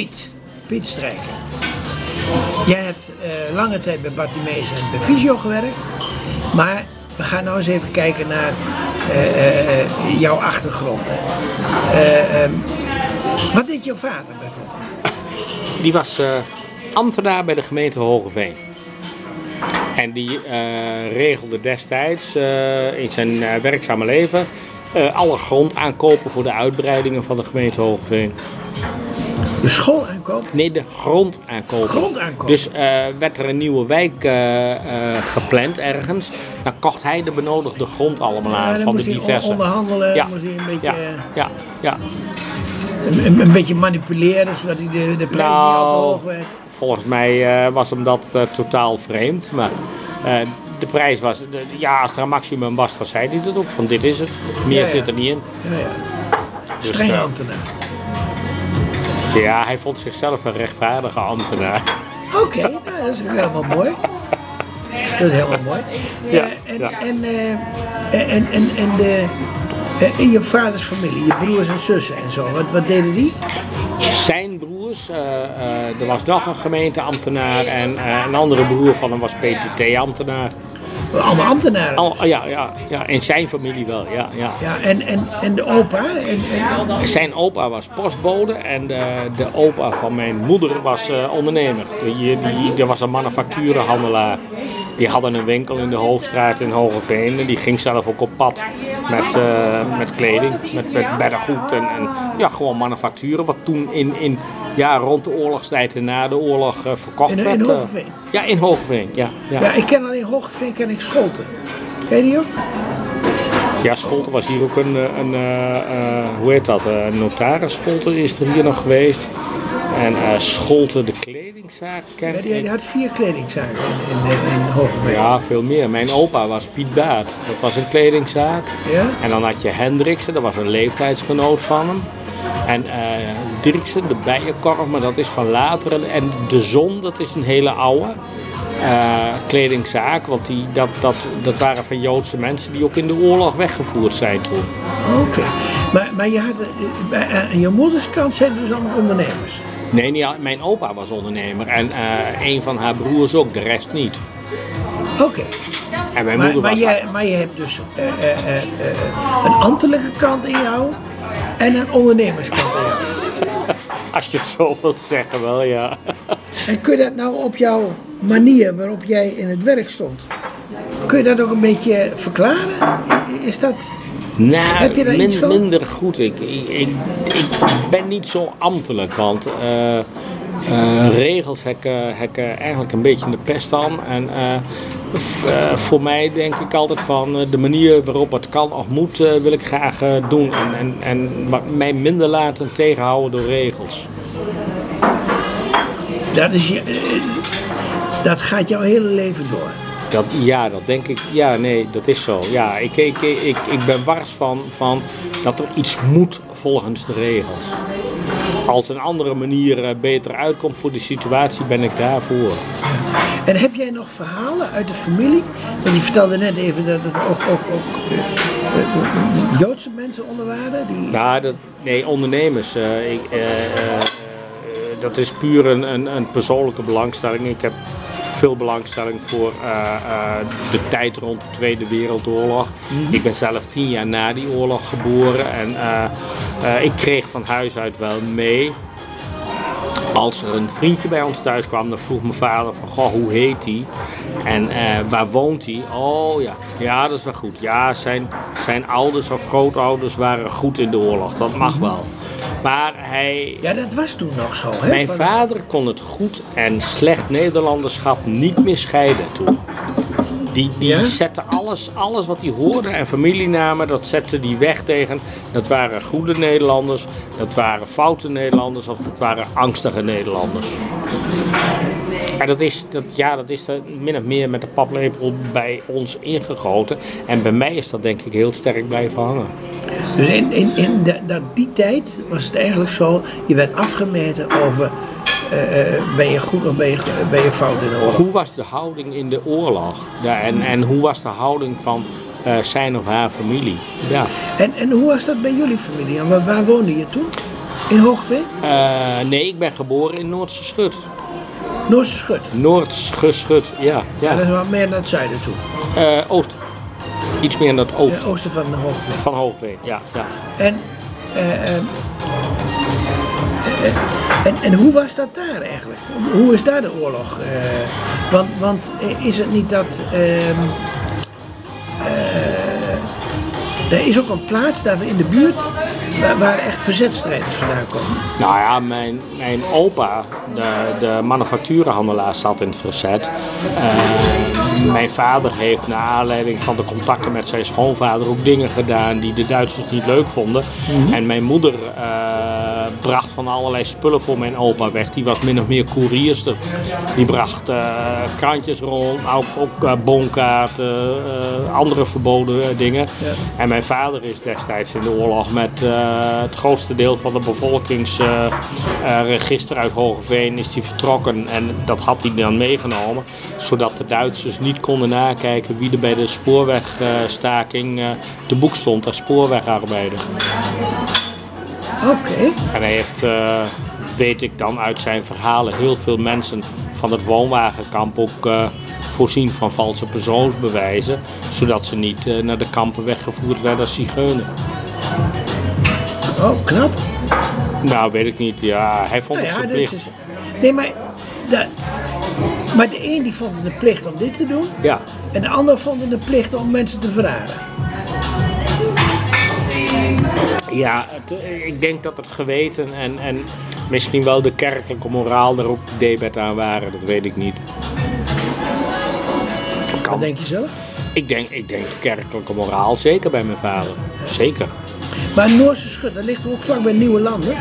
Piet, Piet Strijker. Jij hebt eh, lange tijd bij Bartimeus en bij Visio gewerkt. Maar we gaan nou eens even kijken naar eh, eh, jouw achtergronden. Eh, ehm, wat deed jouw vader bijvoorbeeld? Die was ambtenaar bij de gemeente Hogeveen. En die regelde destijds in zijn werkzame leven alle grond aankopen voor de uitbreidingen van de gemeente Hogeveen. De schoolaankoop? Nee, de grond aankopen. Dus eh, werd er een nieuwe wijk eh, eh, gepland ergens. Dan kocht hij de benodigde grond allemaal aan Ja, van de diverse. onderhandelen, Ja. moest hij een beetje, Ja, ja, ja. een, beetje manipuleren, zodat hij de, de prijs niet al te Nou, hoog werd. Volgens mij was hem dat totaal vreemd. Maar de prijs was, de- ja, als er een maximum was, dan zei hij dat ook. Van dit is het, meer Ja, ja. zit er niet in. Ja, ja. Dus, Strenge ambtenaar. Ja, hij vond zichzelf een rechtvaardige ambtenaar. Oké, nou, dat is helemaal mooi. Dat is helemaal mooi. Ja, Eh, en, ja. en, eh, en, en, en de, eh, in je vaders familie, je broers en zussen en zo, wat, wat deden die? Zijn broers, eh, eh, er was nog een gemeenteambtenaar en eh, een andere broer van hem was PTT-ambtenaar. Allemaal ambtenaren. Al, ja, ja, ja, in zijn familie wel, ja, ja. Ja, en, en, en de opa? En, en, Zijn opa was postbode en de, de opa van mijn moeder was eh, ondernemer. Die, die, die was een manufacturenhandelaar. Die hadden een winkel in de Hoofdstraat in Hogeveen en die ging zelf ook op pad met, eh, met kleding, met, met beddengoed en, en ja, gewoon manufacturen. Wat toen in, in, ja, rond de oorlogstijd en na de oorlog eh, verkocht In- in werd. eh. Hogeveen? ja, in Hogeveen, ja. Ja, ja, ik ken alleen Hoogeveen, ken ik Scholten. Ken je die ook? ja Scholten was hier ook een, een hoe heet dat, een notaris Scholten is er hier nog geweest. En eh Scholten de kledingzaak ken Ja, die, ik. die had vier kledingzaken in, in, in. Ja, veel meer. Mijn opa was Piet Baat. Dat was een kledingzaak. Ja? En dan had je Hendriksen, dat was een leeftijdsgenoot van hem. En eh Dirksen, de bijenkorf, maar dat is van later. En De Zon, dat is een hele oude eh, kledingzaak. Want die, dat, dat, dat waren van Joodse mensen die ook in de oorlog weggevoerd zijn toen. Oké. Maar, maar je had, aan je moeders kant zijn dus allemaal ondernemers. Nee, niet, mijn opa was ondernemer. En eh, een van haar broers ook, de rest niet. Oké. En mijn Maar, moeder maar, was... je, maar je hebt dus eh, eh, een ambtelijke kant in jou en een ondernemerskant in jou. Als je het zo wilt zeggen, wel ja. En kun je dat nou op jouw manier waarop jij in het werk stond, kun je dat ook een beetje verklaren? Is dat... Nou, Heb je daar min- iets van? minder goed. Ik, ik, ik, ik ben niet zo ambtelijk, want eh, eh, regels heb ik, eigenlijk een beetje de pest aan. En eh, voor mij denk ik altijd van de manier waarop het kan of moet, wil ik graag doen. En, en, en mij minder laten tegenhouden door regels. Dat, is dat gaat jouw hele leven door. Dat, ja, dat denk ik. Ja, nee, dat is zo. Ja, ik, ik, ik, ik ben wars van, van dat er iets moet volgens de regels. Als een andere manier eh, beter uitkomt voor de situatie, ben ik daarvoor. En heb jij nog verhalen uit de familie? Want je vertelde net even dat er ook, ook, ook eh, eh, Joodse mensen onder waren. Die... Nou, dat, nee, ondernemers. ik, dat is puur een, een, een persoonlijke belangstelling. Ik heb veel belangstelling voor eh, eh, de tijd rond de Tweede Wereldoorlog. Ik ben zelf tien jaar na die oorlog geboren en eh, ik kreeg van huis uit wel mee. Als er een vriendje bij ons thuis kwam, dan vroeg mijn vader van, goh, hoe heet hij? En waar woont hij? Oh ja, ja, dat is wel goed. Ja, zijn, zijn ouders of grootouders waren goed in de oorlog. Dat mag wel. Maar hij, Ja, dat was toen nog zo. Hè? mijn vader kon het goed en slecht Nederlanderschap niet meer scheiden toen. Die, die Ja? zette alles, alles wat hij hoorde en familienamen, dat zette die weg tegen. Dat waren goede Nederlanders, dat waren foute Nederlanders of dat waren angstige Nederlanders. En dat is, dat, ja, dat is er min of meer met de paplepel bij ons ingegoten. En bij mij is dat denk ik heel sterk blijven hangen. Dus in, in, in de- dat, die tijd was het eigenlijk zo, je werd afgemeten over eh, eh, ben je goed of ben je, ben je fout in de oorlog. Hoe was de houding in de oorlog? Ja, en, en hoe was de houding van eh, zijn of haar familie? Ja. En, en hoe was dat bij jullie familie? En waar, waar woonde je toen? In Hoogveen? Eh, nee, ik ben geboren in Noordse Schut. Noordse Schut. Noordse Schut, ja. Ja, dat is wat meer naar het zuiden toe. Eh, oosten. Iets meer naar het oosten oosten van de Hoogveen. van Hoogveen, ja. ja. En, eh, eh, en, en hoe was dat daar eigenlijk? Hoe is daar de oorlog? want, want is het niet dat. ehm, eh, er is ook een plaats daar in de buurt waar, waar echt verzetstrijders vandaan komen. Nou ja, mijn, mijn opa, de, de manufacturenhandelaar, zat in het verzet. Eh, mijn vader heeft naar aanleiding van de contacten met zijn schoonvader ook dingen gedaan die de Duitsers niet leuk vonden. En mijn moeder eh, bracht van allerlei spullen voor mijn opa weg. Die was min of meer koerierster. Die bracht eh, krantjes rond, ook, ook eh, bonkaarten, eh, andere verboden eh, dingen. En mijn vader is destijds in de oorlog met eh, het grootste deel van de bevolkingsregister uit Hogeveen is die vertrokken. En dat had hij dan meegenomen, zodat de Duitsers niet konden nakijken wie er bij de spoorwegstaking eh, te boek stond als spoorwegarbeider. Oké. En hij heeft, eh, weet ik dan uit zijn verhalen, heel veel mensen van het woonwagenkamp ook eh, voorzien van valse persoonsbewijzen, zodat ze niet eh, naar de kampen weggevoerd werden als zigeuner. Oh, knap. Nou, weet ik niet. Ja, hij vond Nou het zijn plicht. is. Nee, maar. De, maar de een die vond het een plicht om dit te doen. Ja, En de ander vond het een plicht om mensen te verraden. Ja het, ik denk dat het geweten en, en misschien wel de kerkelijke moraal er ook debet aan waren. Dat weet ik niet. Wat Kan. denk je zelf? Ik denk, ik denk kerkelijke moraal, zeker bij mijn vader. Zeker. Maar Noorse Schut, dat ligt er ook vlak bij Nieuwe Landen.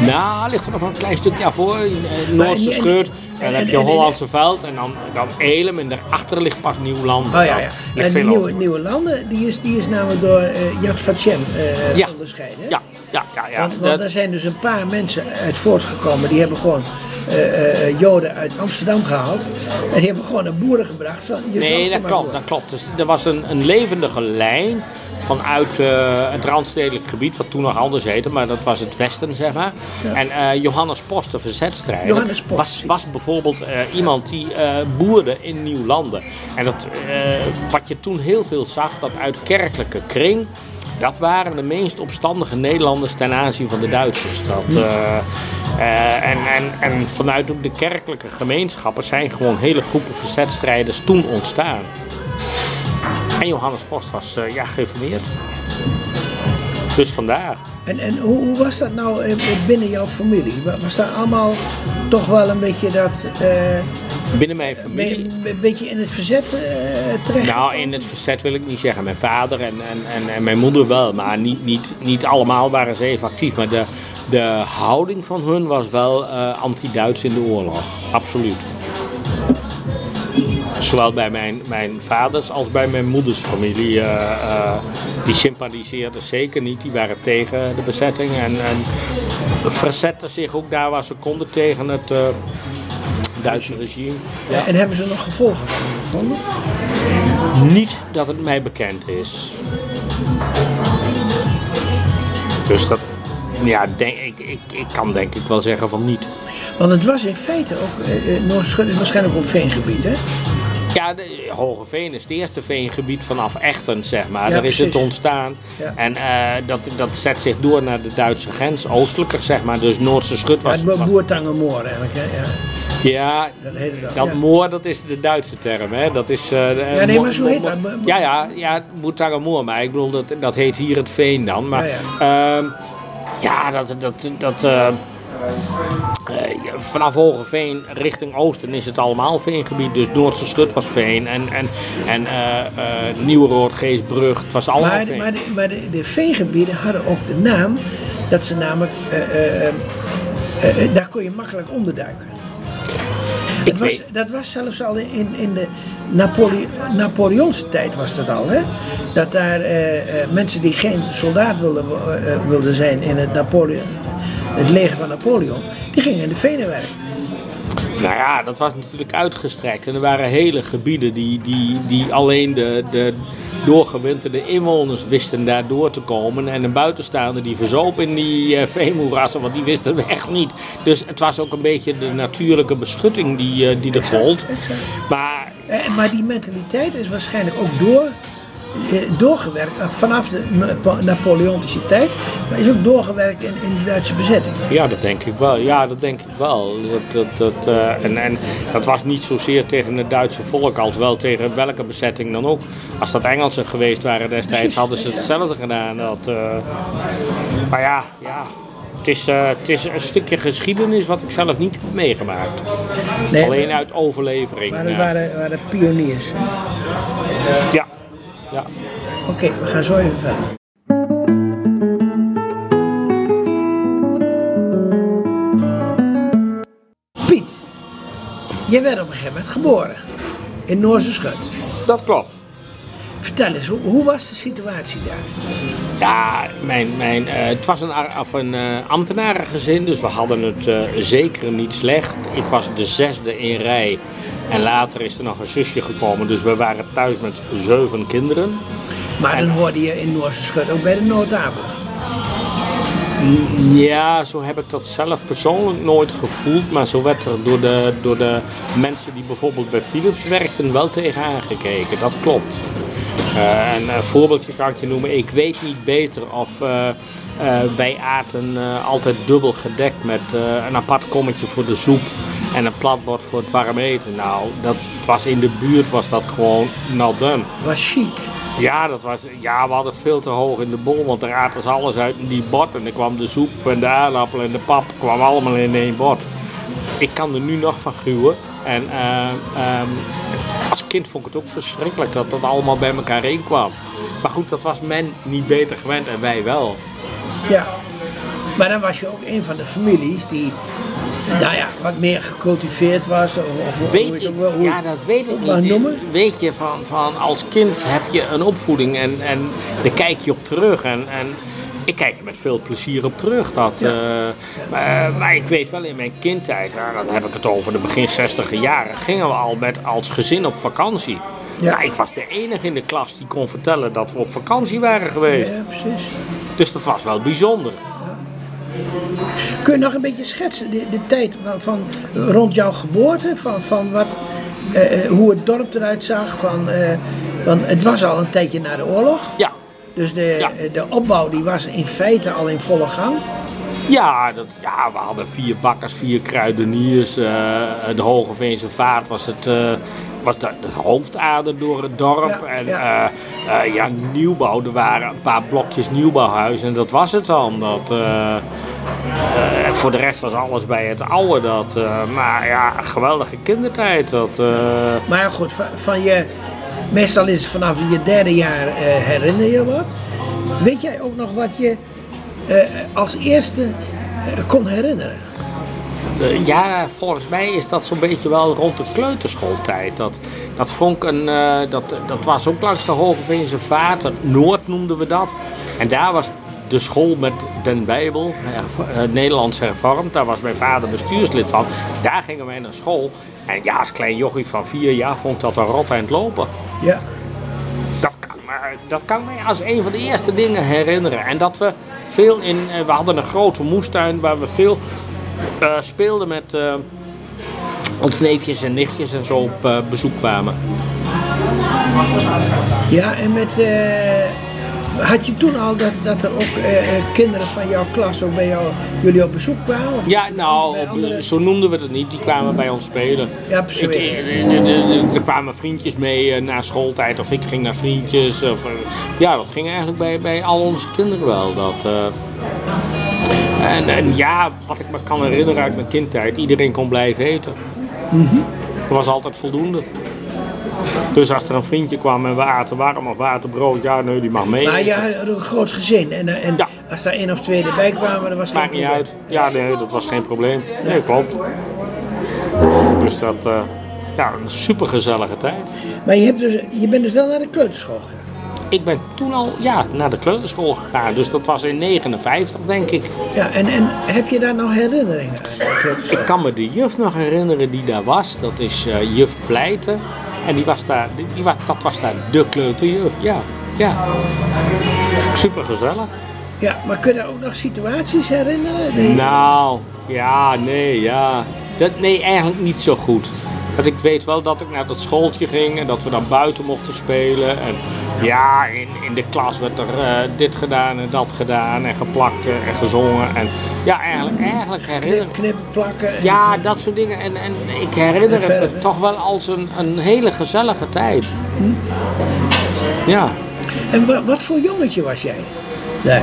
Nou, ligt er nog een klein stukje voor. In, eh, Dan heb je Hollandse Veld en dan, dan Elem en daarachter ligt pas Nieuwland. Oh ja, ja. En die nieuwe, Landen, die is, die is namelijk door eh Yad Vashem eh Ja. onderscheiden. Ja, ja, ja. ja. Want, want Dat- er zijn dus een paar mensen uit voortgekomen, die hebben gewoon eh, eh, Joden uit Amsterdam gehaald. En die hebben gewoon naar boeren gebracht. Van, Nee, dat klopt, dat klopt. Dus er was een, een levendige lijn vanuit eh, het Randstedelijk gebied, wat toen nog anders heette, maar dat was het Westen, zeg maar. En eh, Johannes Post, de verzetstrijder, Johannes Post, was, was bijvoorbeeld eh, iemand die boerde in Nieuwlanden. En dat, wat je toen heel veel zag, dat uit kerkelijke kring, dat waren de meest opstandige Nederlanders ten aanzien van de Duitsers. Dat, eh, en, en, en vanuit ook de kerkelijke gemeenschappen zijn gewoon hele groepen verzetstrijders toen ontstaan. En Johannes Post was eh, ja, geïnformeerd. Dus vandaar. En, en hoe, hoe was dat nou eh, binnen jouw familie? Wa- Was daar allemaal toch wel een beetje dat... eh, Binnen mijn familie. een beetje in het verzet terecht? Nou, in het verzet wil ik niet zeggen. Mijn vader en, en, en, en mijn moeder wel. Maar niet, niet, niet allemaal waren ze even actief. Maar de, de houding van hun was wel anti-Duits in de oorlog. Absoluut. Zowel bij mijn, mijn vaders als bij mijn moeders familie. eh, eh, die sympathiseerden zeker niet. Die waren tegen de bezetting. En, en verzetten zich ook daar waar ze konden tegen het eh, Duitse regime. Ja. En hebben ze nog gevolgen van gevonden? Niet dat het mij bekend is. Dus dat, ja, denk, ik, ik, ik kan denk ik wel zeggen van niet. Want het was in feite ook, eh, eh, Noord-Schut is waarschijnlijk ook veengebied, hè? Ja, de Hogeveen is het eerste veengebied vanaf Echten, zeg maar. Ja, Daar is het ontstaan. Ja. En eh, dat, dat zet zich door naar de Duitse grens, oostelijker, zeg maar. Dus Noordse Schut Ja, was... het was- Boertangenmoor eigenlijk, hè? Ja, ja, dat dat. Dat ja. moor, dat is de Duitse term, hè? Dat is... eh, Ja, nee, maar zo heet dat. Ja, ja, ja, Boetangenmoor, maar ik bedoel, dat, dat heet hier het veen dan. Maar Ja, ja, ja dat... dat, dat eh, eh, vanaf Hogeveen richting oosten is het allemaal veengebied. Dus Noordse Schut was veen en, en, en eh eh Nieuweroord, Geesbrug, het was allemaal Maar, veen. maar, de, maar de, de veengebieden hadden ook de naam dat ze namelijk, daar kon je makkelijk onderduiken. Ik Dat was, dat was zelfs al in, in de Napole Napoleonse tijd was dat al, hè? Dat daar mensen die geen soldaat wilden, eh, wilden zijn in het, Napoleon, het leger van Napoleon, die gingen in de venen werken. Nou ja, dat was natuurlijk uitgestrekt. En er waren hele gebieden die, die, die alleen de, de, doorgewinterde inwoners wisten daar door te komen. En een buitenstaander die verzoop in die uh, veemoerassen, want die wisten we echt niet. Dus het was ook een beetje de natuurlijke beschutting die, uh, die er gold. Maar, eh, maar die mentaliteit is waarschijnlijk ook door eh, doorgewerkt eh, vanaf de Napoleontische tijd, maar is ook doorgewerkt in, in de Duitse bezetting. Ja, dat denk ik wel. Ja, dat denk ik wel. Dat, dat, dat, uh, en, en dat was niet zozeer tegen het Duitse volk als wel tegen welke bezetting dan ook. Als dat Engelsen geweest waren destijds, hadden ze hetzelfde gedaan. Dat, uh, maar ja, ja. Het is, uh, het is een stukje geschiedenis wat ik zelf niet heb meegemaakt. Nee, Alleen uit overlevering. Maar het ja. waren, waren pioniers. Ja, ja. Oké, we gaan zo even verder. Piet, je werd op een gegeven moment geboren in Noorse Schut. Dat klopt. Vertel eens, hoe, hoe, was de situatie daar? Ja, mijn, mijn, uh, het was een, of een uh, ambtenarengezin, dus we hadden het uh, zeker niet slecht. Ik was de zesde in rij en later is er nog een zusje gekomen, dus we waren thuis met zeven kinderen. Maar dan hoorde je in Noorse Schut ook bij de notabelen? Ja, zo heb ik dat zelf persoonlijk nooit gevoeld. Maar zo werd er door de, door de mensen die bijvoorbeeld bij Philips werkten wel tegen aangekeken. Dat klopt. Uh, en een voorbeeldje kan ik je noemen. Ik weet niet beter of uh, wij aten altijd dubbel gedekt met een apart kommetje voor de soep en een platbord voor het warm eten. Nou, dat was in de buurt was dat gewoon not done. Was chic. Ja, dat was, ja, we hadden veel te hoog in de bol, want er aten ze alles uit in die bord. En er kwam de soep en de aardappel en de pap kwam allemaal in één bord. Ik kan er nu nog van gruwen. En uh, um, als kind vond ik het ook verschrikkelijk dat dat allemaal bij elkaar heen kwam. Maar goed, dat was men niet beter gewend en wij wel. Ja, maar dan was je ook een van de families die nou ja, wat meer gecultiveerd was? Of, of weet hoe, ik, hoe, ja, dat weet ik niet. Noemen? Weet je, van, van als kind heb je een opvoeding en, en daar kijk je op terug. En, en ik kijk er met veel plezier op terug. Dat, ja. uh, maar, maar, ik weet wel in mijn kindtijd, nou, dan heb ik het over de begin 60 jaren, gingen we al met als gezin op vakantie. Ja. Nou, ik was de enige in de klas die kon vertellen dat we op vakantie waren geweest. Ja, precies. Dus dat was wel bijzonder. Kun je nog een beetje schetsen de, de tijd van, van, rond jouw geboorte? Van, van wat, uh, hoe het dorp eruit zag? Van, uh, want het was al een tijdje na de oorlog. Ja. Dus de, ja. de opbouw die was in feite al in volle gang. Ja, dat, ja, we hadden vier bakkers, vier kruideniers. Uh, de Hogeveense Vaart was het was de, de, hoofdader door het dorp. Ja, en ja. Uh, ja, nieuwbouw, er waren een paar blokjes nieuwbouwhuizen en dat was het dan. Dat, voor de rest was alles bij het oude. Dat, maar ja, geweldige kindertijd. Dat, maar goed, van, van, je, meestal is het vanaf je derde jaar herinner je wat. Weet jij ook nog wat je als eerste kon herinneren? Uh, ja, volgens mij is dat zo'n beetje wel rond de kleuterschooltijd. Dat, dat, vond een, uh, dat, dat was ook langs de Hogeveense Vaart, Noord noemden we dat. En daar was de school met den Bijbel, uh, Nederlands hervormd. Daar was mijn vader bestuurslid van. Daar gingen wij naar school. En ja, als klein jochie van vier jaar vond ik dat een rot aan het lopen. Ja. Dat kan, dat kan mij als een van de eerste dingen herinneren. En dat we veel in, we hadden een grote moestuin waar we veel uh, speelde met uh, ons neefjes en nichtjes en zo op uh, bezoek kwamen. Ja, en met. Had je toen al dat, dat er ook kinderen van jouw klas ook bij jou, jullie op bezoek kwamen? Ja, nou, andere... zo noemden we het niet. Die kwamen bij ons spelen. Ja, precies. Er kwamen vriendjes mee na schooltijd of ik ging naar vriendjes. Of, ja, dat ging eigenlijk bij, bij al onze kinderen wel. Dat, en, en, ja, wat ik me kan herinneren uit mijn kindtijd, iedereen kon blijven eten. Mm -hmm. Er was altijd voldoende. Dus als er een vriendje kwam en we aten warm of waterbrood, ja, nee, die mag mee. Maar je had een groot gezin en, en ja. als daar één of twee erbij kwamen, dan was het Maakt niet uit. Ja, nee, dat was geen probleem. Nee, klopt. Dus dat, uh, ja, een supergezellige tijd. Maar je, hebt dus, je bent dus wel naar de kleuterschool gegaan? ik ben toen al ja, naar de kleuterschool gegaan. Dus dat was in 59, denk ik. Ja, en, en heb je daar nog herinneringen aan? Ik kan me de juf nog herinneren die daar was. Dat is uh, juf Pleiten. En die was daar, die, die was, dat was daar de kleuterjuf, ja. Ja. Super gezellig. Ja, maar kun je ook nog situaties herinneren? Nou, ja, nee, ja. Dat, nee, eigenlijk niet zo goed. Want ik weet wel dat ik naar dat schooltje ging en dat we dan buiten mochten spelen. En ja, in, in de klas werd er eh, dit gedaan en dat gedaan en geplakt en gezongen. En ja, eigenlijk, eigenlijk herinner Knip, knippen, plakken. en- Ja, dat soort dingen. En, en ik herinner En het me toch wel als een, een hele gezellige tijd. Ja. En wa- wat voor jongetje was jij? Nee.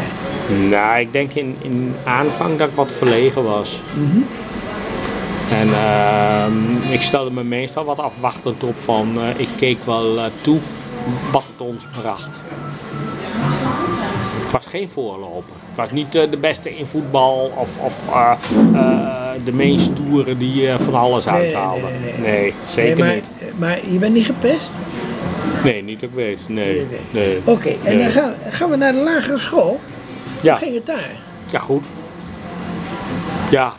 Nou, ik denk in, in aanvang dat ik wat verlegen was. En ehm, ik stelde me meestal wat afwachtend op van, eh, ik keek wel eh, toe wat het ons bracht. Ik was geen voorloper. Ik was niet eh, de beste in voetbal of, of de meest stoere die van alles nee, uithaalde. nee, nee, nee. zeker maar, niet. Maar je bent niet gepest? Nee, niet dat ik weet. Nee. Nee. Oké, en dan gaan, gaan we naar de lagere school. Ja. Hoe ging het daar? Ja, goed. Ja,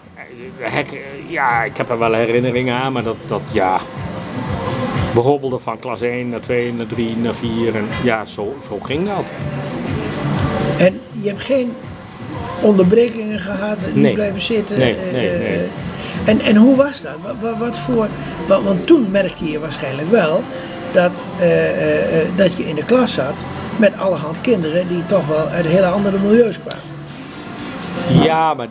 hek, ja, ik heb er wel herinneringen aan, maar dat, dat ja. We hobbelden van klas 1 naar 2 naar 3 naar 4 en ja, zo, zo ging dat. En je hebt geen onderbrekingen gehad, niet Nee. blijven zitten. Nee, eh, nee, eh, nee. En, en hoe was dat? Wat, wat, wat voor, want, want toen merkte je waarschijnlijk wel dat, eh, eh, eh, dat je in de klas zat met allerhand kinderen die toch wel uit hele andere milieus kwamen. Ja, maar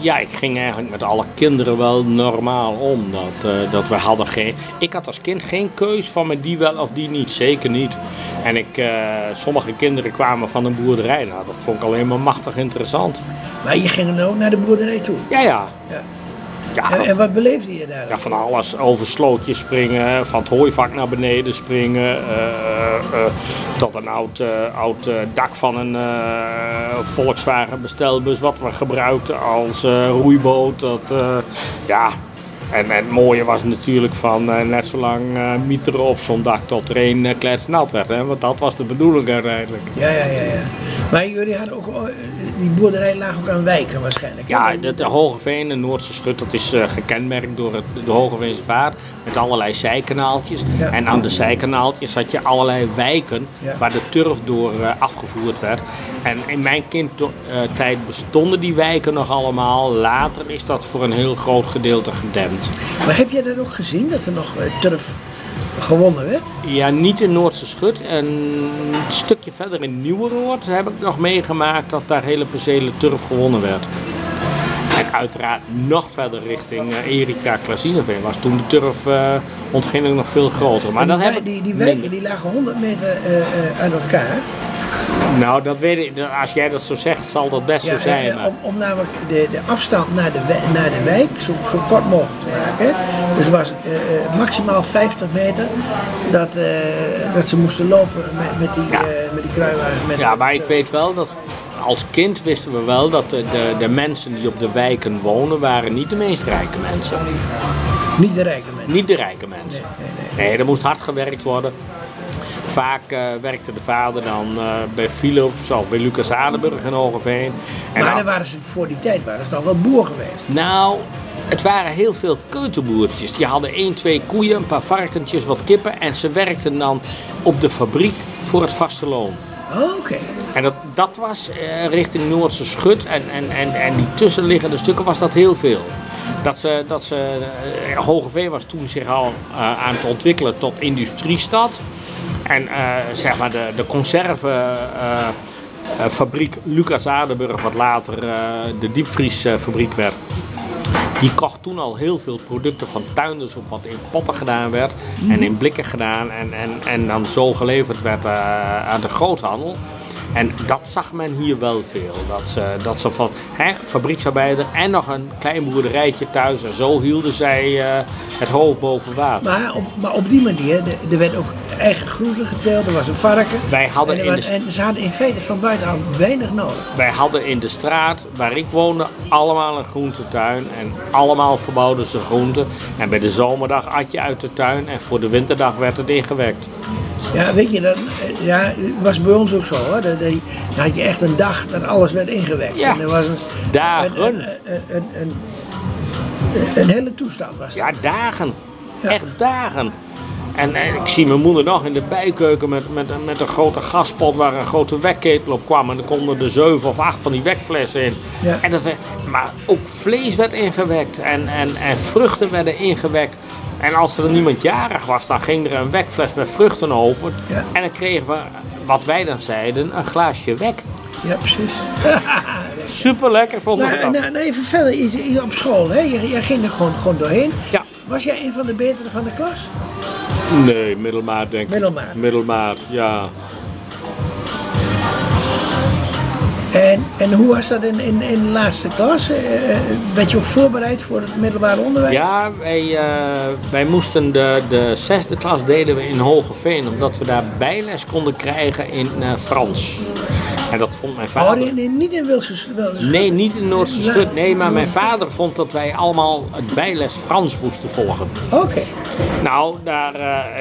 ja, ik ging eigenlijk met alle kinderen wel normaal om. Dat, eh, dat we hadden geen. Ik had als kind geen keus van me die wel of die niet, zeker niet. En ik, eh, sommige kinderen kwamen van een boerderij. Nou, dat vond ik alleen maar machtig interessant. Maar je ging dan ook naar de boerderij toe. Ja, ja. Ja. Ja En, wat beleefde je daar? Ja, van alles. Over slootjes springen, van het hooivak naar beneden springen. eh, tot een oud, oud dak van een Volkswagen bestelbus wat we gebruikten als roeiboot. Dat, ja. En, en het mooie was natuurlijk van eh, net zo lang eh mieteren op zo'n dak tot er een uh, kletsnat werd. Hè? Want dat was de bedoeling uiteindelijk. Ja, ja, ja, ja. Maar jullie hadden ook, eh, die boerderij lag ook aan wijken waarschijnlijk. hè? Ja, de, de Hogeveen, de Noordse Schut, dat is eh, gekenmerkt door het, de Hogeveense vaart met allerlei zijkanaaltjes. Ja. En aan de zijkanaaltjes had je allerlei wijken Ja. waar de turf door eh, afgevoerd werd. En in mijn kindtijd bestonden die wijken nog allemaal. Later is dat voor een heel groot gedeelte gedempt. Maar heb jij dat ook gezien, dat er nog eh, turf gewonnen werd? Ja, niet in Noordse Schut. Een stukje verder in Nieuweroord heb ik nog meegemaakt dat daar hele percelen turf gewonnen werd. En uiteraard nog verder richting eh, Erika Klasineveen was toen de turf eh ontginning nog veel groter. Maar En die, ik die, die die lagen 100 meter eh, uit elkaar. Nou, dat weet ik. Als jij dat zo zegt, zal dat best Ja, zo zijn. eh, maar- om, om namelijk de, de afstand naar de, naar de wijk zo, zo kort mogelijk te maken. Dus het was eh, eh, maximaal 50 meter dat, dat ze moesten lopen met, met, die, Ja. met die kruiwagen. Met Ja, maar ik weet wel dat als kind wisten we wel dat de, de, de mensen die op de wijken wonen, waren niet de meest rijke mensen. Niet de rijke mensen. Niet de rijke mensen. Nee, nee, Nee, er moest hard gewerkt worden. Vaak eh, werkte de vader dan eh, bij Philips of bij Lucas Adenburg in Hogeveen. En Maar dan- dan waren ze, voor die tijd waren ze toch wel boer geweest. nou, het waren heel veel keuterboertjes. Die hadden één, twee koeien, een paar varkentjes, wat kippen. En ze werkten dan op de fabriek voor het vaste loon. Oh, Oké. En dat, dat was eh, richting Noordse Schut en, en, en, en die tussenliggende stukken was dat heel veel. Dat ze, dat ze, Hogeveen was toen zich al aan het ontwikkelen tot industriestad. En eh, zeg maar de, de conservenfabriek Lucas Adenburg, wat later eh, de diepvriesfabriek werd. Die kocht toen al heel veel producten van tuinders op wat in potten gedaan werd en in blikken gedaan en, en, en dan zo geleverd werd eh, aan de groothandel. En dat zag men hier wel veel. Dat ze, dat ze van hè, fabrieksarbeider en nog een klein boerderijtje thuis. En zo hielden zij eh, het hoofd boven water. Maar op, maar op die manier, er werd ook eigen groente geteeld, er was een varken. Wij hadden en, in was- de- en ze hadden in feite van buitenaf weinig nodig. Wij hadden in de straat waar ik woonde allemaal een groentetuin. En allemaal verbouwden ze groenten. En bij de zomerdag at je uit de tuin. En voor de winterdag werd het ingewekt. Ja, weet je, dat eh, ja, was bij ons ook zo. Hoor. Dat, dat- dan had je echt een dag dat alles werd ingewekt. Ja, En er was een, dagen. Een, een, een, een, een- een hele toestand was dat. Ja, dagen. Ja. Echt dagen. En, en ik zie mijn moeder nog in de bijkeuken met, met, met een grote gaspot waar een grote wekketel op kwam. En er konden er zeven of acht van die wekflessen in. Ja. En dat, maar ook vlees werd ingewekt en, en, en vruchten werden ingewekt. En als er niemand jarig was, dan ging er een wekfles met vruchten open. Ja. En dan kregen we, wat wij dan zeiden, een glaasje wek. Ja, precies. Super lekker vond ik Nou, dat. nou, nou, even verder, op school, hè? Je, jij ging er gewoon, gewoon doorheen. Ja. Was jij een van de betere van de klas? Nee, middelmaat denk ik. Middelmaat. Middelmaat, ja. En, en hoe was dat in, in, in de laatste klas? Eh, eh, werd je ook voorbereid voor het middelbaar onderwijs? Ja, wij, eh, wij moesten de, de zesde klas deden we in Hogeveen, omdat we daar bijles konden krijgen in Frans. En dat vond mijn Oh, vader... nee, nee, niet in Wilse Nee, niet in Noordse. Schut. Nee, maar mijn vader vond dat wij allemaal het bijles Frans moesten volgen. Oké. Nou, daar,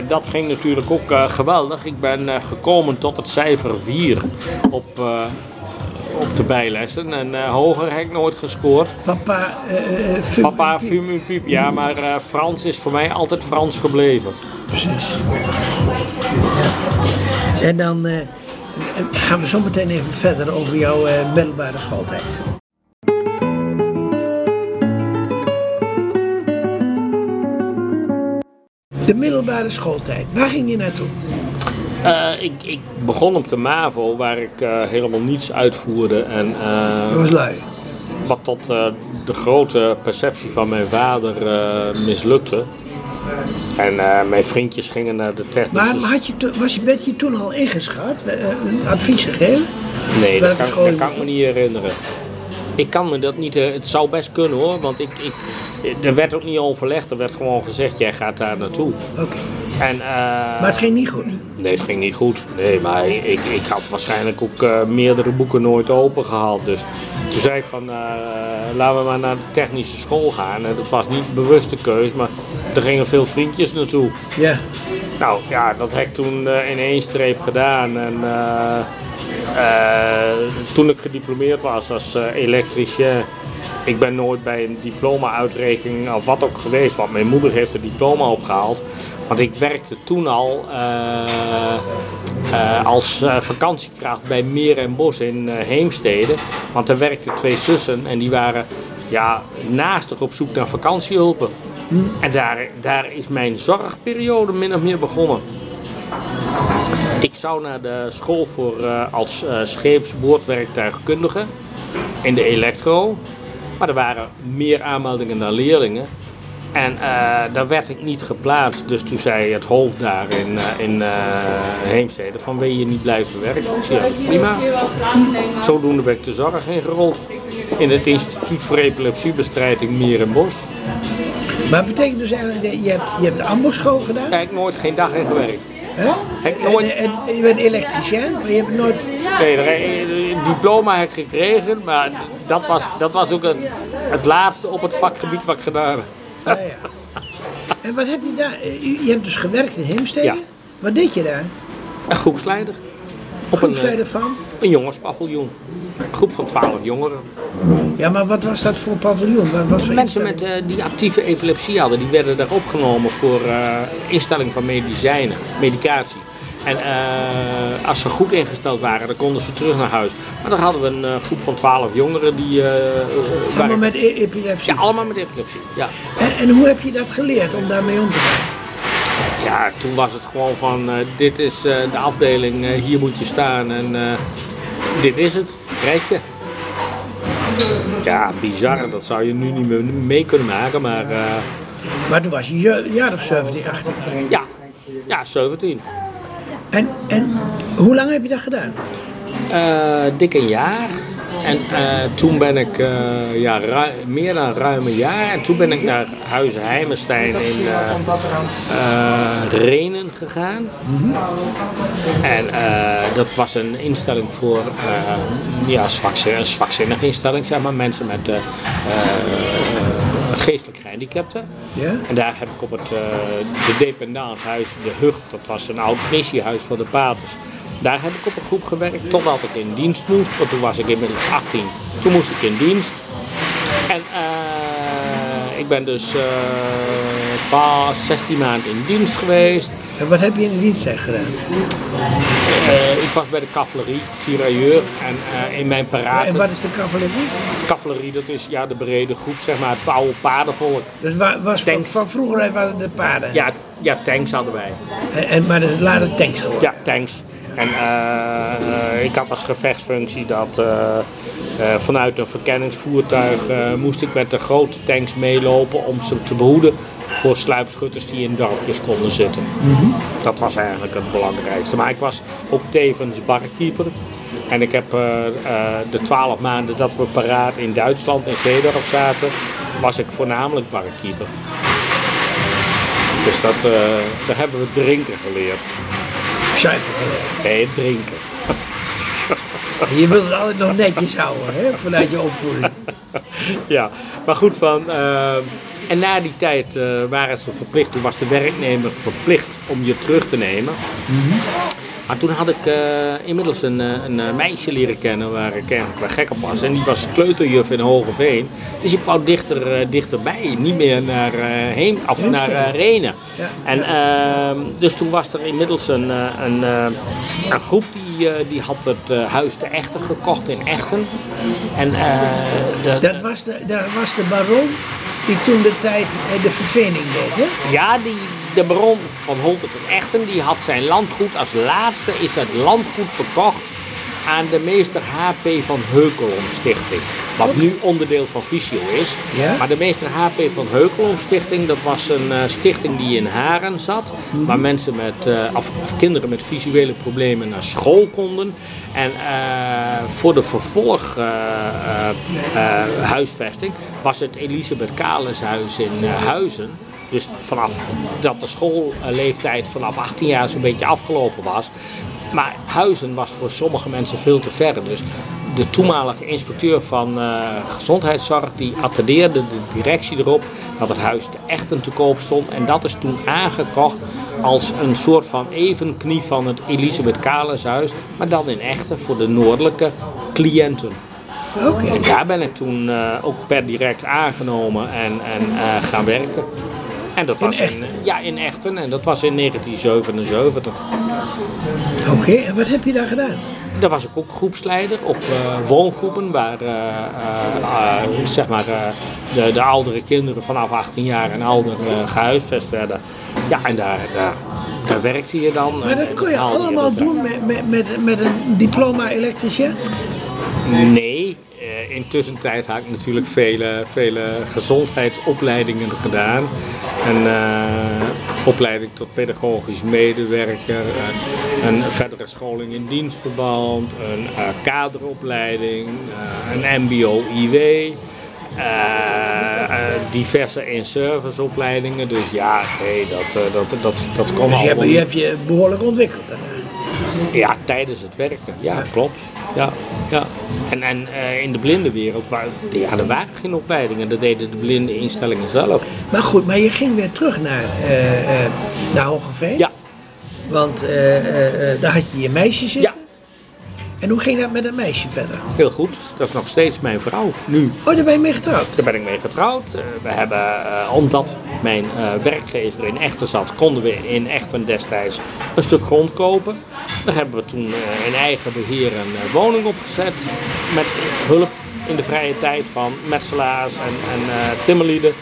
dat ging natuurlijk ook geweldig. Ik ben gekomen tot het cijfer 4 op, op de bijlessen. En eh, hoger heb ik nooit gescoord. Papa, fu- Papa, fumu, piep. Ja, maar Frans is voor mij altijd Frans gebleven. Precies. Ja. En dan gaan we zo meteen even verder over jouw middelbare schooltijd. De middelbare schooltijd, waar ging je naartoe? Eh, ik, ik begon op de MAVO, waar ik eh, helemaal niets uitvoerde. En eh, Dat was lui. wat tot de grote perceptie van mijn vader mislukte. En mijn vriendjes gingen naar de technische... Maar, had je, was je, werd je toen al ingeschat? Een advies gegeven? Nee, dat kan, dat kan ik me niet herinneren. Ik kan me dat niet, het zou best kunnen hoor, want ik, ik, er werd ook niet overlegd, er werd gewoon gezegd, jij gaat daar naartoe. Oké. En, eh, Maar het ging niet goed. Nee, het ging niet goed. Nee, maar ik, ik had waarschijnlijk ook eh, meerdere boeken nooit open gehaald. Dus toen zei ik van, eh, laten we maar naar de technische school gaan. En dat was niet een bewuste keus, maar er gingen veel vriendjes naartoe. Ja. Nou ja, dat heb ik toen in één streep gedaan. En toen ik gediplomeerd was als elektricien, ik ben nooit bij een diploma-uitreiking of wat ook geweest, want mijn moeder heeft een diploma opgehaald. Want ik werkte toen al eh, eh, als eh, vakantiekracht bij Meer en Bos in Heemstede. Want daar werkten twee zussen en die waren ja, naastig op zoek naar vakantiehulpen. En daar, daar is mijn zorgperiode min of meer begonnen. Ik zou naar de school voor, als eh scheepsboordwerktuigkundige in de elektro. Maar er waren meer aanmeldingen dan leerlingen. En eh, daar werd ik niet geplaatst. Dus toen zei het hoofd daar in, eh, in eh, Heemstede van wil je niet blijven werken? Ik zei, ja, dat is prima. Zodoende ben ik de zorg ingerold. In het Instituut voor Epilepsiebestrijding Meer en Bos. Maar het betekent dus eigenlijk dat je hebt, je hebt de ambachtsschool gedaan. Heb ik nooit geen dag in gewerkt. Hè? Heb ik nooit- En, en, je bent elektricien, maar je hebt nooit... Nee, een diploma heb ik gekregen, maar dat was, dat was ook het, het laatste op het vakgebied wat ik gedaan heb. Ja. En wat heb je daar? eh, Je hebt dus gewerkt in Heemstede. Ja. Wat deed je daar? Een groepsleider. Op een, eh, Groepsleider van? een jongenspaviljoen. Een groep van twaalf jongeren. Ja, maar wat was dat voor paviljoen? Wat, voor Mensen met eh, die actieve epilepsie hadden, die werden daar opgenomen voor instelling van medicijnen, medicatie. En eh, als ze goed ingesteld waren, dan konden ze terug naar huis. Maar dan hadden we een eh, groep van twaalf jongeren die... eh, Allemaal met e- epilepsie. Ja, allemaal met epilepsie. Ja. En, en hoe heb je dat geleerd om daarmee om te gaan? Ja, toen was het gewoon van, dit is de afdeling, hier moet je staan en dit is het, red je. Ja, bizar, dat zou je nu niet meer mee kunnen maken, maar Maar toen was je je- jaar of 17, 18. ja, ja, 17. En, en hoe lang heb je dat gedaan? Eh, dik een jaar. En eh, toen ben ik eh, ja, meer dan ruim een jaar. En toen ben ik naar Huizen Heimenstein in eh, Renen gegaan. En eh, dat was een instelling voor ja, zwakzinnig, een zwakzinnige instelling, zeg maar. Mensen met geestelijk gehandicapten. Ja? En daar heb ik op het uh, de dependancehuis, de Hucht, dat was een oud missiehuis voor de paters. Daar heb ik op een groep gewerkt totdat ik in dienst moest, want toen was ik inmiddels 18. Toen moest ik in dienst. En uh, ik ben dus 12, 16 maanden in dienst geweest. En wat heb je in de dienst gedaan? Uh, ik was bij de cavalerie, tirailleur en uh, in mijn parade. En wat is de cavalerie? Cavalerie, dat is ja, de brede groep, zeg maar, het oude paardenvolk. Dus wa was van, van, vroeger waren de paarden? Ja, ja tanks hadden wij. En, en, maar de later tanks geworden? Ja, tanks. En uh, ik had als gevechtsfunctie dat uh, vanuit een verkenningsvoertuig moest ik met de grote tanks meelopen om ze te behoeden voor sluipschutters die in dorpjes konden zitten. Mm -hmm. Dat was eigenlijk het belangrijkste. Maar ik was ook tevens barkeeper. En ik heb de twaalf maanden dat we paraat in Duitsland in Zeedorf zaten, was ik voornamelijk barkeeper. Dus dat, daar hebben we drinken geleerd. Zuipen Nee, drinken. Je wilt het altijd nog netjes houden, hè, vanuit je opvoeding. ja, maar goed van. Uh, en na die tijd uh, waren ze verplicht, toen was de werknemer verplicht om je terug te nemen. Mm -hmm. Maar toen had ik uh, inmiddels een, een, meisje leren kennen waar ik eigenlijk wel gek op was. En die was kleuterjuf in Hogeveen. Dus ik wou dichter, uh, dichterbij, niet meer naar uh, heen, of naar Renen. Ja. En ehm, dus toen was er inmiddels een, een, een groep die, die had het huis de Echter gekocht in Echten. En, de, dat, was de, dat was de baron die toen de tijd de vervening deed, hè? Ja, die, de baron van Holten en Echten die had zijn landgoed. Als laatste is het landgoed verkocht aan de meester H.P. van Heukelom Stichting. Wat nu onderdeel van Visio is. Ja? Maar de meester H.P. van Heukelom Stichting, dat was een uh, stichting die in Haren zat. Mm -hmm. Waar mensen met, uh, of, of, kinderen met visuele problemen naar school konden. En uh, voor de vervolg huisvesting was het Elisabeth Kalenshuis in Huizen. Dus vanaf dat de schoolleeftijd vanaf 18 jaar zo'n beetje afgelopen was. Maar Huizen was voor sommige mensen veel te ver. Dus de toenmalige inspecteur van uh, gezondheidszorg die attendeerde de directie erop dat het huis te echten te koop stond. En dat is toen aangekocht als een soort van evenknie van het Elisabeth Kalenshuis. Maar dan in echten voor de noordelijke cliënten. Okay. En daar ben ik toen uh, ook per direct aangenomen en, en uh, gaan werken. En dat was in Echten? In, ja, in Echten. En dat was in 1977. Oké, okay, en wat heb je daar gedaan? Daar was ik ook groepsleider op uh, woongroepen waar uh, uh, zeg maar, de, de oudere kinderen vanaf 18 jaar en ouder gehuisvest werden. Ja, en daar, daar, daar werkte je dan. Maar dat kon je allemaal doen met, met, met, met een diploma elektricien? Nee, intussen tijd heb ik natuurlijk vele, vele gezondheidsopleidingen gedaan. Uh, opleiding tot pedagogisch medewerker, een, een verdere scholing in dienstverband, een uh, kaderopleiding, uh, een MBO-IW. diverse in-service opleidingen, dus ja, nee, dat, dat, dat, dat kon dus je allemaal hebt, je hebt je behoorlijk ontwikkeld daarna. Ja, tijdens het werken. Ja, klopt. Ja, ja. En, en uh, in de blindenwereld, waar, ja, er waren geen opleidingen. Dat deden de blinde instellingen zelf. Maar goed, maar je ging weer terug naar, uh, uh, naar Hogeveen. Ja. Want daar had je je meisje zitten. Ja. En hoe ging dat met dat meisje verder? Heel goed. Dat is nog steeds mijn vrouw, nu. Oh, daar ben je mee getrouwd? Daar ben ik mee getrouwd. Uh, we hebben, uh, omdat mijn uh, werkgever in Echten zat, konden we in Echten destijds een stuk grond kopen. Daar hebben we toen in eigen beheer een woning opgezet. Met hulp in de vrije tijd van metselaars en, en timmerlieden.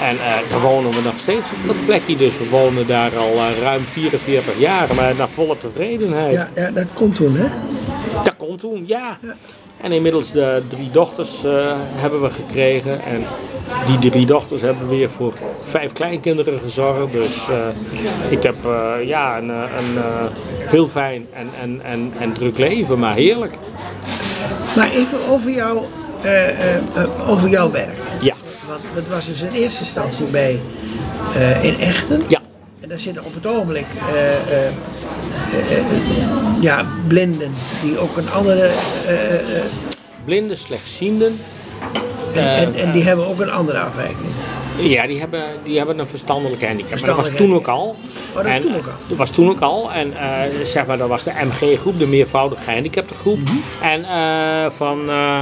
En daar wonen we nog steeds op dat plekje. Dus we wonen daar al ruim 44 jaar, maar naar volle tevredenheid. Ja, ja dat komt toen, hè? Kon toen, ja. ja. En inmiddels de drie dochters uh, hebben we gekregen. En die drie dochters hebben weer voor vijf kleinkinderen gezorgd. Dus uh, ik heb uh, ja, een, een heel fijn en, en, en, en druk leven, maar heerlijk. Maar even over, jou, over jouw werk. Ja. Want dat was dus in eerste instantie bij in Echten. Ja. En daar zitten op het ogenblik ja, blinden die ook een andere. blinden, slechtzienden. En, en, en, die hebben ook een andere afwijking. Ja, die hebben, die hebben een verstandelijke handicap. Maar dat was toen ook al. Oh, dat en, toen ook al. Dat was toen ook al. En uh, zeg maar, dat was de MG-groep, de meervoudige gehandicapte groep. Mm -hmm. En uh, van. Uh,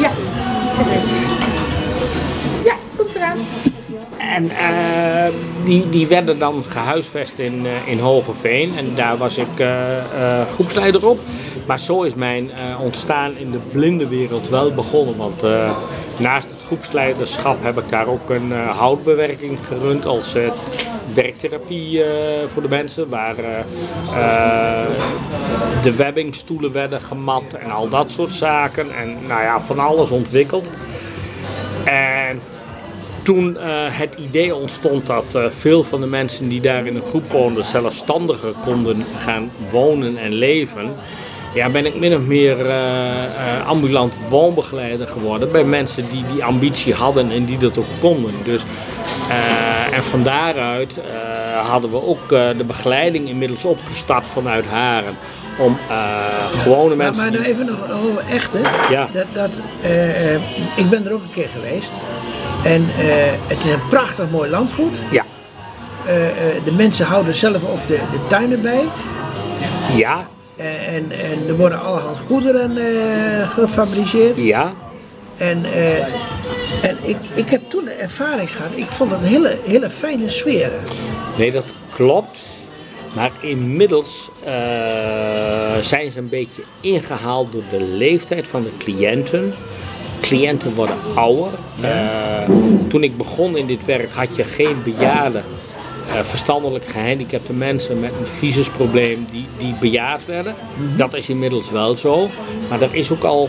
ja, en eh, die, die werden dan gehuisvest in, uh, in Hogeveen en daar was ik uh, groepsleider op. Maar zo is mijn ontstaan in de blinde wereld wel begonnen. Want naast het groepsleiderschap heb ik daar ook een houtbewerking gerund als werktherapie voor de mensen. Waar de webbingstoelen werden gemat en al dat soort zaken. En nou ja, van alles ontwikkeld. En toen uh, het idee ontstond dat uh, veel van de mensen die daar in een groep woonden zelfstandiger konden gaan wonen en leven, ja, ben ik min of meer uh, ambulant woonbegeleider geworden bij mensen die die ambitie hadden en die dat ook konden. Dus, en van daaruit hadden we ook de begeleiding inmiddels opgestart vanuit Haren om gewone mensen. Maar, maar nou even nog over echte. Ja. Dat, dat, ik ben er ook een keer geweest. En eh, het is een prachtig mooi landgoed. Ja. Uh, de mensen houden zelf ook de, de tuinen bij. Ja. en, en er worden allerhande goederen gefabriceerd. Ja. En, en ik, ik heb toen de ervaring gehad, ik vond het een hele, hele fijne sfeer. Nee, dat klopt. Maar inmiddels zijn ze een beetje ingehaald door de leeftijd van de cliënten cliënten worden ouder. Uh, toen ik begon in dit werk had je geen bejaarden, uh, verstandelijk gehandicapte mensen met een visusprobleem die, die bejaard werden. Mhm. Dat is inmiddels wel zo. Maar er is ook al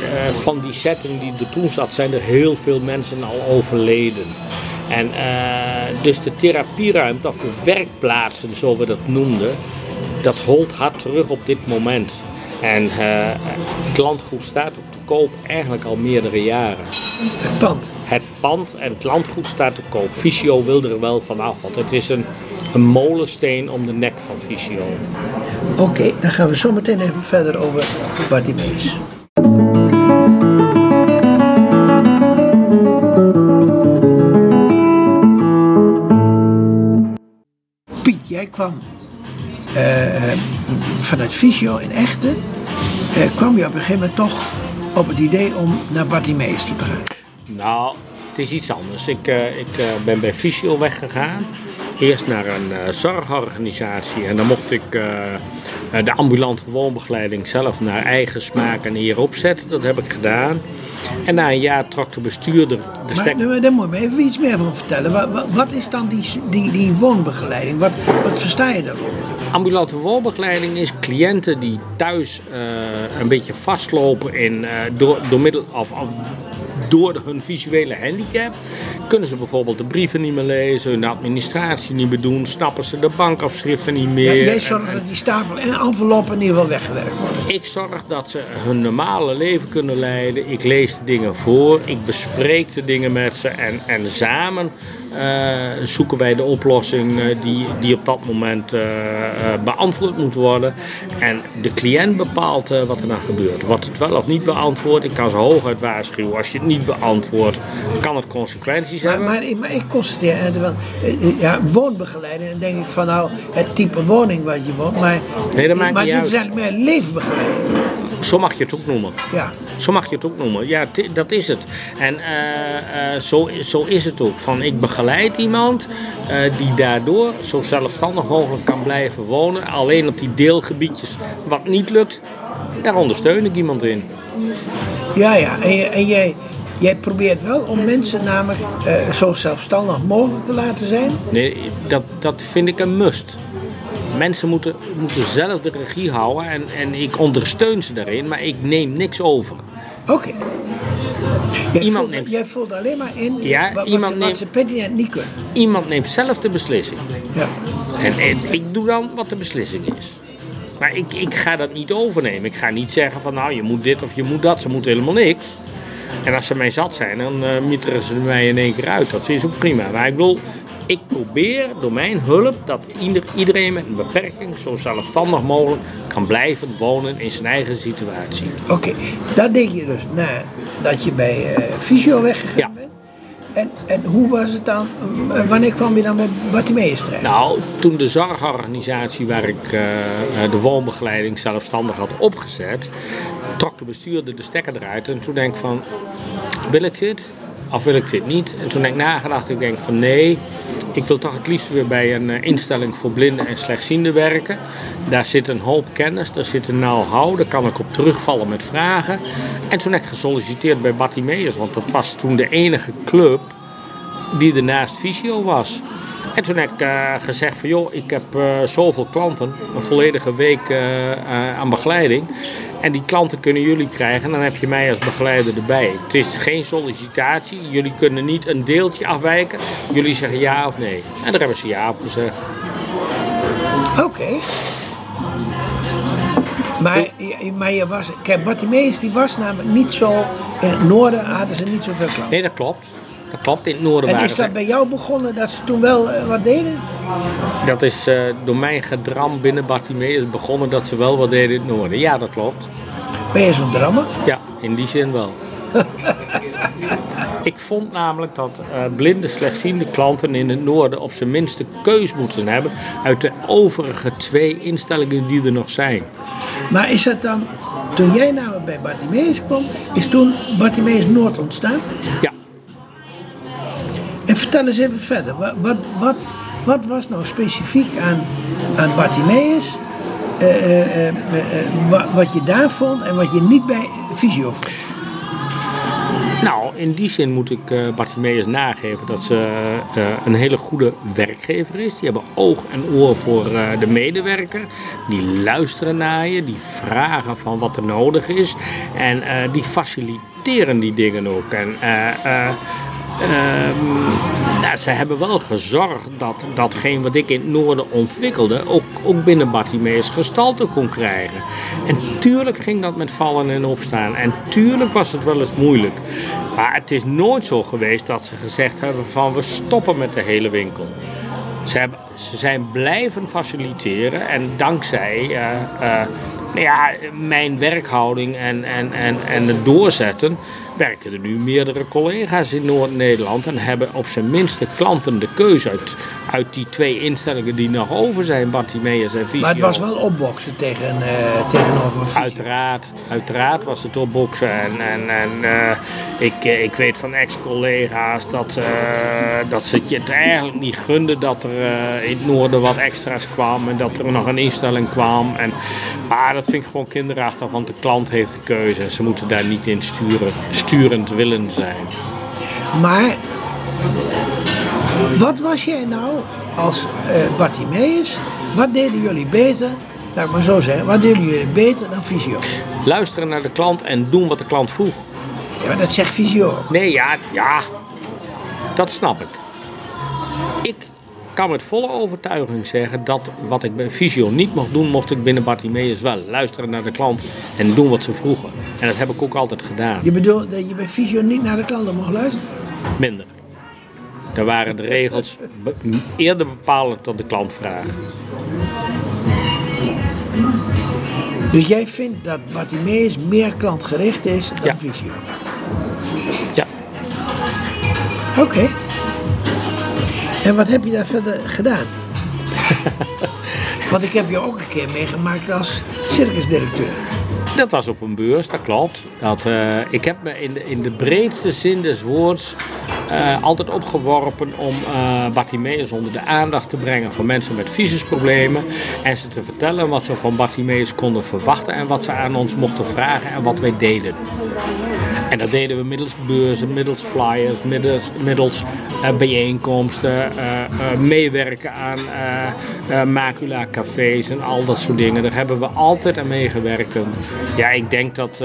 uh, van die setting die er toen zat, zijn er heel veel mensen al overleden. En dus de therapieruimte, of de werkplaatsen, zoals we dat noemden, dat holt hard terug op dit moment. En het landgoed staat ook koop eigenlijk al meerdere jaren. Het pand? Het pand en het landgoed staat te koop. Visio wil er wel vanaf, want het is een, een molensteen om de nek van Visio. Oké, dan gaan we zo meteen even verder over Bartimeus. Piet, jij kwam uh, vanuit Visio in Echte. Uh, kwam je op een gegeven moment toch op het idee om naar Bartimeus te gaan? Nou, het is iets anders. Ik, ik ben bij Fysio weggegaan. Eerst naar een uh, zorgorganisatie en dan mocht ik de ambulante woonbegeleiding zelf naar eigen smaak en eer opzetten. Dat heb ik gedaan. En na een jaar trok de bestuurder de stek... Maar daar moet je me even iets meer van vertellen. Wat, wat, wat is dan die, die, die woonbegeleiding? Wat, wat versta je daaronder? Ambulante woonbegeleiding is cliënten die thuis uh, een beetje vastlopen in, uh, door, door middel of, of door hun visuele handicap kunnen ze bijvoorbeeld de brieven niet meer lezen, hun administratie niet meer doen, snappen ze de bankafschriften niet meer. Ja, jij zorgt dat die stapel en enveloppen in ieder geval weggewerkt worden. Ik zorg dat ze hun normale leven kunnen leiden. Ik lees de dingen voor, ik bespreek de dingen met ze en, en samen uh, zoeken wij de oplossing uh, die, die op dat moment uh, beantwoord moet worden. En de cliënt bepaalt wat er dan gebeurt. Wat het wel of niet beantwoordt, ik kan ze hooguit waarschuwen. Als je het niet beantwoordt, kan het consequenties maar, hebben. Maar, ik, maar ik constateer, ja, woonbegeleiding, dan denk ik van nou, het type woning waar je woont. Maar, nee, dat maakt maar niet dit uit. is eigenlijk meer leefbegeleiding. Zo mag je het ook noemen. Ja. Zo mag je het ook noemen. Ja, dat is het. En uh, uh, zo, zo is het ook. Van ik begeleid iemand uh, die daardoor zo zelfstandig mogelijk kan blijven wonen. Alleen op die deelgebiedjes wat niet lukt, daar ondersteun ik iemand in. Ja, ja. En, en jij, jij probeert wel om mensen namelijk zo zelfstandig mogelijk te laten zijn? Nee, dat, dat vind ik een must mensen moeten, moeten zelf de regie houden en, en ik ondersteun ze daarin, maar ik neem niks over. Oké. Jij, iemand voelt, neemt, jij voelt alleen maar in ja, wat, iemand ze, neemt, wat ze pertinent niet kunnen. Iemand neemt zelf de beslissing. Ja. En, en ik doe dan wat de beslissing is. Maar ik, ik ga dat niet overnemen. Ik ga niet zeggen van nou je moet dit of je moet dat. Ze moeten helemaal niks. En als ze mij zat zijn, dan uh, mieteren ze mij in één keer uit. Dat is ook prima. Maar ik bedoel, ik probeer door mijn hulp dat iedereen met een beperking zo zelfstandig mogelijk kan blijven wonen in zijn eigen situatie. Oké, okay, dat deed je dus nadat je bij uh, Fysio weggegaan ja. bent. En, en hoe was het dan, wanneer kwam je dan bij Bartimeus terecht? Nou, toen de zorgorganisatie waar ik uh, de woonbegeleiding zelfstandig had opgezet, trok de bestuurder de stekker eruit. En toen denk ik van, wil ik dit? of wil ik dit niet? En toen heb ik nagedacht, ik denk van nee, ik wil toch het liefst weer bij een eh, instelling voor blinden en slechtzienden werken. Daar zit een hoop kennis, daar zit een know-how, daar kan ik op terugvallen met vragen. En toen heb ik gesolliciteerd bij Bartimeus, want dat was toen de enige club die ernaast Visio was. En toen heb ik uh, gezegd van joh, ik heb uh, zoveel klanten, een volledige week uh, aan begeleiding. En die klanten kunnen jullie krijgen, dan heb je mij als begeleider erbij. Het is geen sollicitatie, jullie kunnen niet een deeltje afwijken. Jullie zeggen ja of nee. En daar hebben ze ja op gezegd. Oké. Okay. Maar, maar je was, kijk, Bartimeus die was namelijk niet zo, in het noorden hadden ze niet zoveel klanten. Nee, dat klopt. Dat klopt, in het noorden En is dat bij jou begonnen dat ze toen wel uh, wat deden? Dat is uh, door mijn gedram binnen Bartimeus begonnen dat ze wel wat deden in het noorden. Ja, dat klopt. Ben je zo'n drammer? Ja, in die zin wel. Ik vond namelijk dat uh, blinde, slechtziende klanten in het noorden op zijn minste keus moeten hebben uit de overige twee instellingen die er nog zijn. Maar is dat dan, toen jij namelijk bij Bartimeus kwam, is toen Bartimeus Noord ontstaan? Ja. En vertel eens even verder. Wat, wat, wat, wat was nou specifiek aan, aan Bartimeus? Uh, uh, uh, wat, je daar vond en wat je niet bij Visio vond? Nou, in die zin moet ik uh, Bartimeus nageven dat ze een hele goede werkgever is. Die hebben oog en oor voor de medewerker. Die luisteren naar je, die vragen van wat er nodig is. En die faciliteren die dingen ook. En nou, ze hebben wel gezorgd dat datgene wat ik in het noorden ontwikkelde, ook, ook binnen Bartimeus gestalte kon krijgen. En tuurlijk ging dat met vallen en opstaan. En tuurlijk was het wel eens moeilijk. Maar het is nooit zo geweest dat ze gezegd hebben van we stoppen met de hele winkel. Ze, hebben, ze zijn blijven faciliteren en dankzij uh, uh, nou ja, mijn werkhouding en, en, en, en het doorzetten werken er nu meerdere collega's in Noord-Nederland en hebben op zijn minste klanten de keuze uit, uit die twee instellingen die nog over zijn, Bartimeus en Visio. Maar het was wel opboksen tegen, uh, tegenover Visio. Uiteraard, uiteraard was het opboksen en, en, en uh, ik, ik weet van ex-collega's dat, uh, dat ze het eigenlijk niet gunden dat er in het noorden wat extra's kwam en dat er nog een instelling kwam. En, maar dat vind ik gewoon kinderachtig, want de klant heeft de keuze en ze moeten daar niet in sturen sturend willen zijn. Maar wat was jij nou als uh, Bartimeus? Wat deden jullie beter? Laat ik maar zo zeggen. Wat deden jullie beter dan Visio? Luisteren naar de klant en doen wat de klant vroeg. Ja, maar dat zegt Visio ook. Nee, ja, ja. Dat snap ik. Ik kan met volle overtuiging zeggen dat wat ik bij Visio niet mocht doen, mocht ik binnen Bartimeus wel. Luisteren naar de klant en doen wat ze vroegen. En dat heb ik ook altijd gedaan. Je bedoelt dat je bij Visio niet naar de klanten mocht luisteren? Minder. Daar waren de regels eerder bepalend dan de klant vraagt. Dus jij vindt dat Bartimeus meer klantgericht is dan ja. Visio? Ja. Oké. Okay. En wat heb je daar verder gedaan? Want ik heb je ook een keer meegemaakt als circusdirecteur. Dat was op een beurs, dat klopt. Dat, uh, ik heb me in de, in de breedste zin des woords uh, altijd opgeworpen om uh, Bartimeus onder de aandacht te brengen van mensen met visusproblemen. En ze te vertellen wat ze van Bartimeus konden verwachten en wat ze aan ons mochten vragen en wat wij deden. En dat deden we middels beurzen, middels flyers, middels, middels uh, bijeenkomsten, uh, uh, meewerken aan macula cafés en al dat soort dingen. Daar hebben we altijd aan meegewerkt. En ja, ik denk dat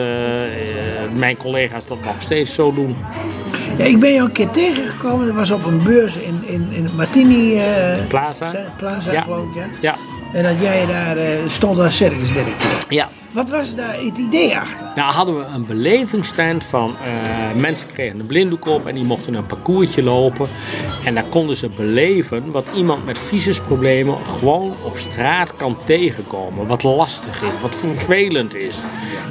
mijn collega's dat nog steeds zo doen. Ja, ik ben jou een keer tegengekomen. Dat was op een beurs in, in, in Martini Plaza. Plaza, ja. geloof ik. Ja. ja. En dat jij daar stond als circusdirecteur. Ja. Wat was daar het idee achter? Nou, hadden we een belevingsstand van uh, mensen kregen een blinddoek op en die mochten een parcoursje lopen. En daar konden ze beleven wat iemand met visusproblemen gewoon op straat kan tegenkomen. Wat lastig is, wat vervelend is.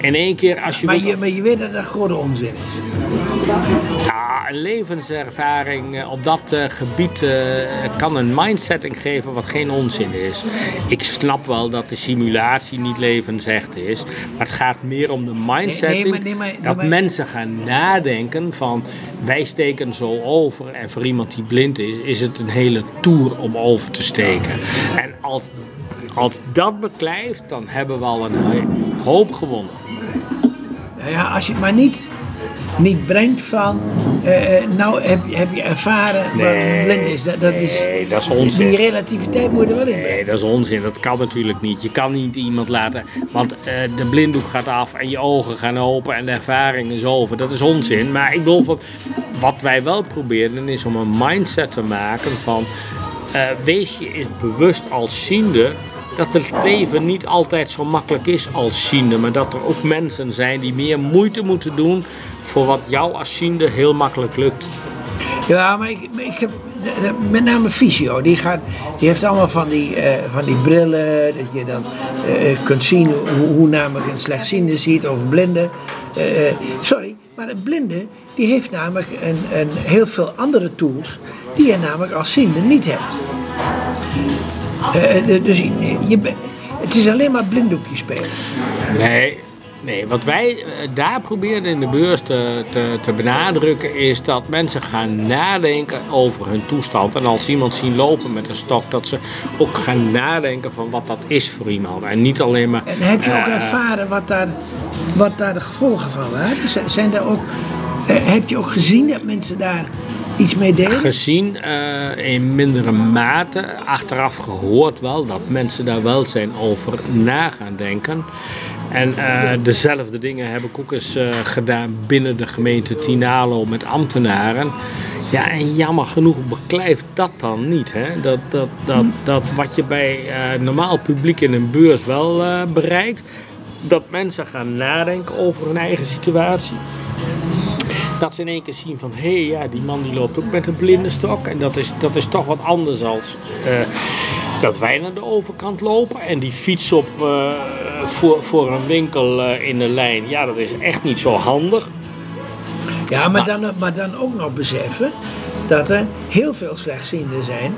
In één keer als je. Maar, wilt... je, maar je weet dat dat grote onzin is. Ja, een levenservaring eh, op dat eh, gebied eh, kan een mindsetting geven wat geen onzin is. Ik snap wel dat de simulatie niet levensecht is, maar het gaat meer om de nee, maar- nee, dat maar- mensen gaan nadenken van wij steken zo over en voor iemand die blind is, is het een hele tour om over te steken. En als, als dat beklijft, dan hebben we al een hoop gewonnen. Ja, als je het maar niet, niet brengt van, eh, eh, nou heb, je- heb je ervaren Nee, wat blind is. Dat, dat is nee, dat is onzin. die relativiteit moet je er wel in brengen. Nee, dat is onzin. Dat kan natuurlijk niet. Je kan niet iemand laten. Want eh, de blinddoek gaat af en je ogen gaan open en de ervaring is over. Dat is onzin. Maar ik bedoel, van, wat wij wel proberen is om een mindset te maken van. eh, wees je eens bewust als ziende dat het leven niet altijd zo makkelijk is als ziende. Maar dat er ook mensen zijn die meer moeite moeten doen voor wat jou als ziende heel makkelijk lukt. Ja, maar ik, ik heb met name Visio, die, gaat, die heeft allemaal van die, eh, van die brillen, dat je dan eh, eh, kunt zien hoe, hoe namelijk een slechtziende ziet of een blinde. Sorry, maar een blinde die heeft namelijk een, een, heel veel andere tools die je namelijk als ziende niet hebt. Eh, eh, dus je, het is alleen maar blinddoekje spelen. Nee, nee, wat wij eh, daar proberen in de beurs te, te, te benadrukken is dat mensen gaan nadenken over hun toestand. En als iemand zien lopen met een stok, dat ze ook gaan nadenken van wat dat is voor iemand. En niet alleen maar. En heb je ook ervaren wat daar, wat daar de gevolgen van waren? Zijn daar ook, heb je ook gezien dat mensen daar iets mee deden? gezien eh, in mindere mate, achteraf gehoord wel, dat mensen daar wel zijn over na gaan denken. En eh, dezelfde dingen heb ik ook eens eh, gedaan binnen de gemeente Tinalo met ambtenaren. Ja, en jammer genoeg beklijft dat dan niet. Hè? Dat, dat, dat, dat wat je bij normaal publiek in een beurs wel bereikt, dat mensen gaan nadenken over hun eigen situatie dat ze in één keer zien van hé, hey, ja, die man die loopt ook met een blinde stok. En dat is, dat is toch wat anders als eh, dat wij naar de overkant lopen en die fiets op eh, voor, voor een winkel eh, in de lijn. Ja, dat is echt niet zo handig. Ja, maar dan, maar dan ook nog beseffen dat er heel veel slechtzienden zijn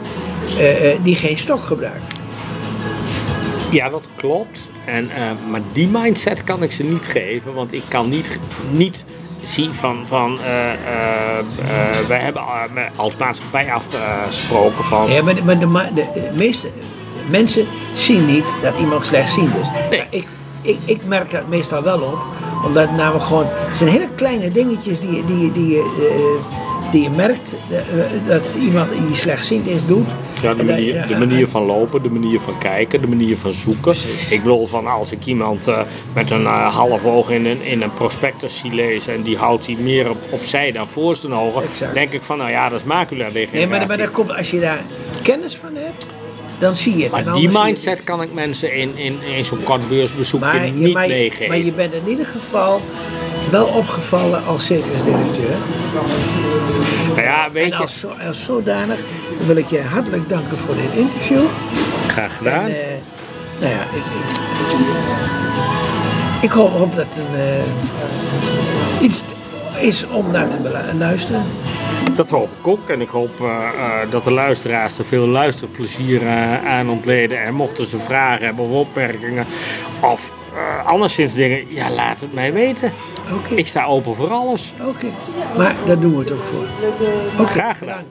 die geen stok gebruiken. Ja, dat klopt. En, maar die mindset kan ik ze niet geven, want ik kan niet, niet zien van, van eh, eh, eh, wij hebben als maatschappij afgesproken van Ja, maar de, maar de, meeste mensen zien niet dat iemand slechtziend is. Nee. Ik, ik, ik merk dat meestal wel op, omdat namelijk gewoon, het zijn hele kleine dingetjes die, je- die, die, die je merkt dat iemand die slechtziend is doet. Ja, de dat- manier, ja, de manier van lopen, de manier van kijken, de manier van zoeken. Precies. Ik bedoel van als ik iemand eh, met een eh, half oog in een, in een prospectus zie lezen en die houdt hij meer op, opzij dan voor zijn ogen, Exact. denk ik van nou ja, dat is macula Nee, maar, maar dat komt, als je daar kennis van hebt, dan zie je het. Maar die mindset kan ik mensen in, in, in zo'n kort beursbezoekje Maar je, niet maar, meegeven. maar je bent in ieder geval wel opgevallen als circusdirecteur. Nou ja, weet En je, als, zo, als zodanig wil ik je hartelijk danken voor dit interview. graag gedaan. En, eh, nou ja, ik, ik, ik hoop, dat het een, eh, iets is om naar te luisteren. Dat hoop ik ook. En ik hoop eh, dat de luisteraars er veel luisterplezier aan ontleden. En mochten ze vragen hebben of opmerkingen of eh, anderszins dingen, ja, laat het mij weten. Oké, Ik sta open voor alles. oké. Maar daar doen we het ook voor. Oké, Graag gedaan.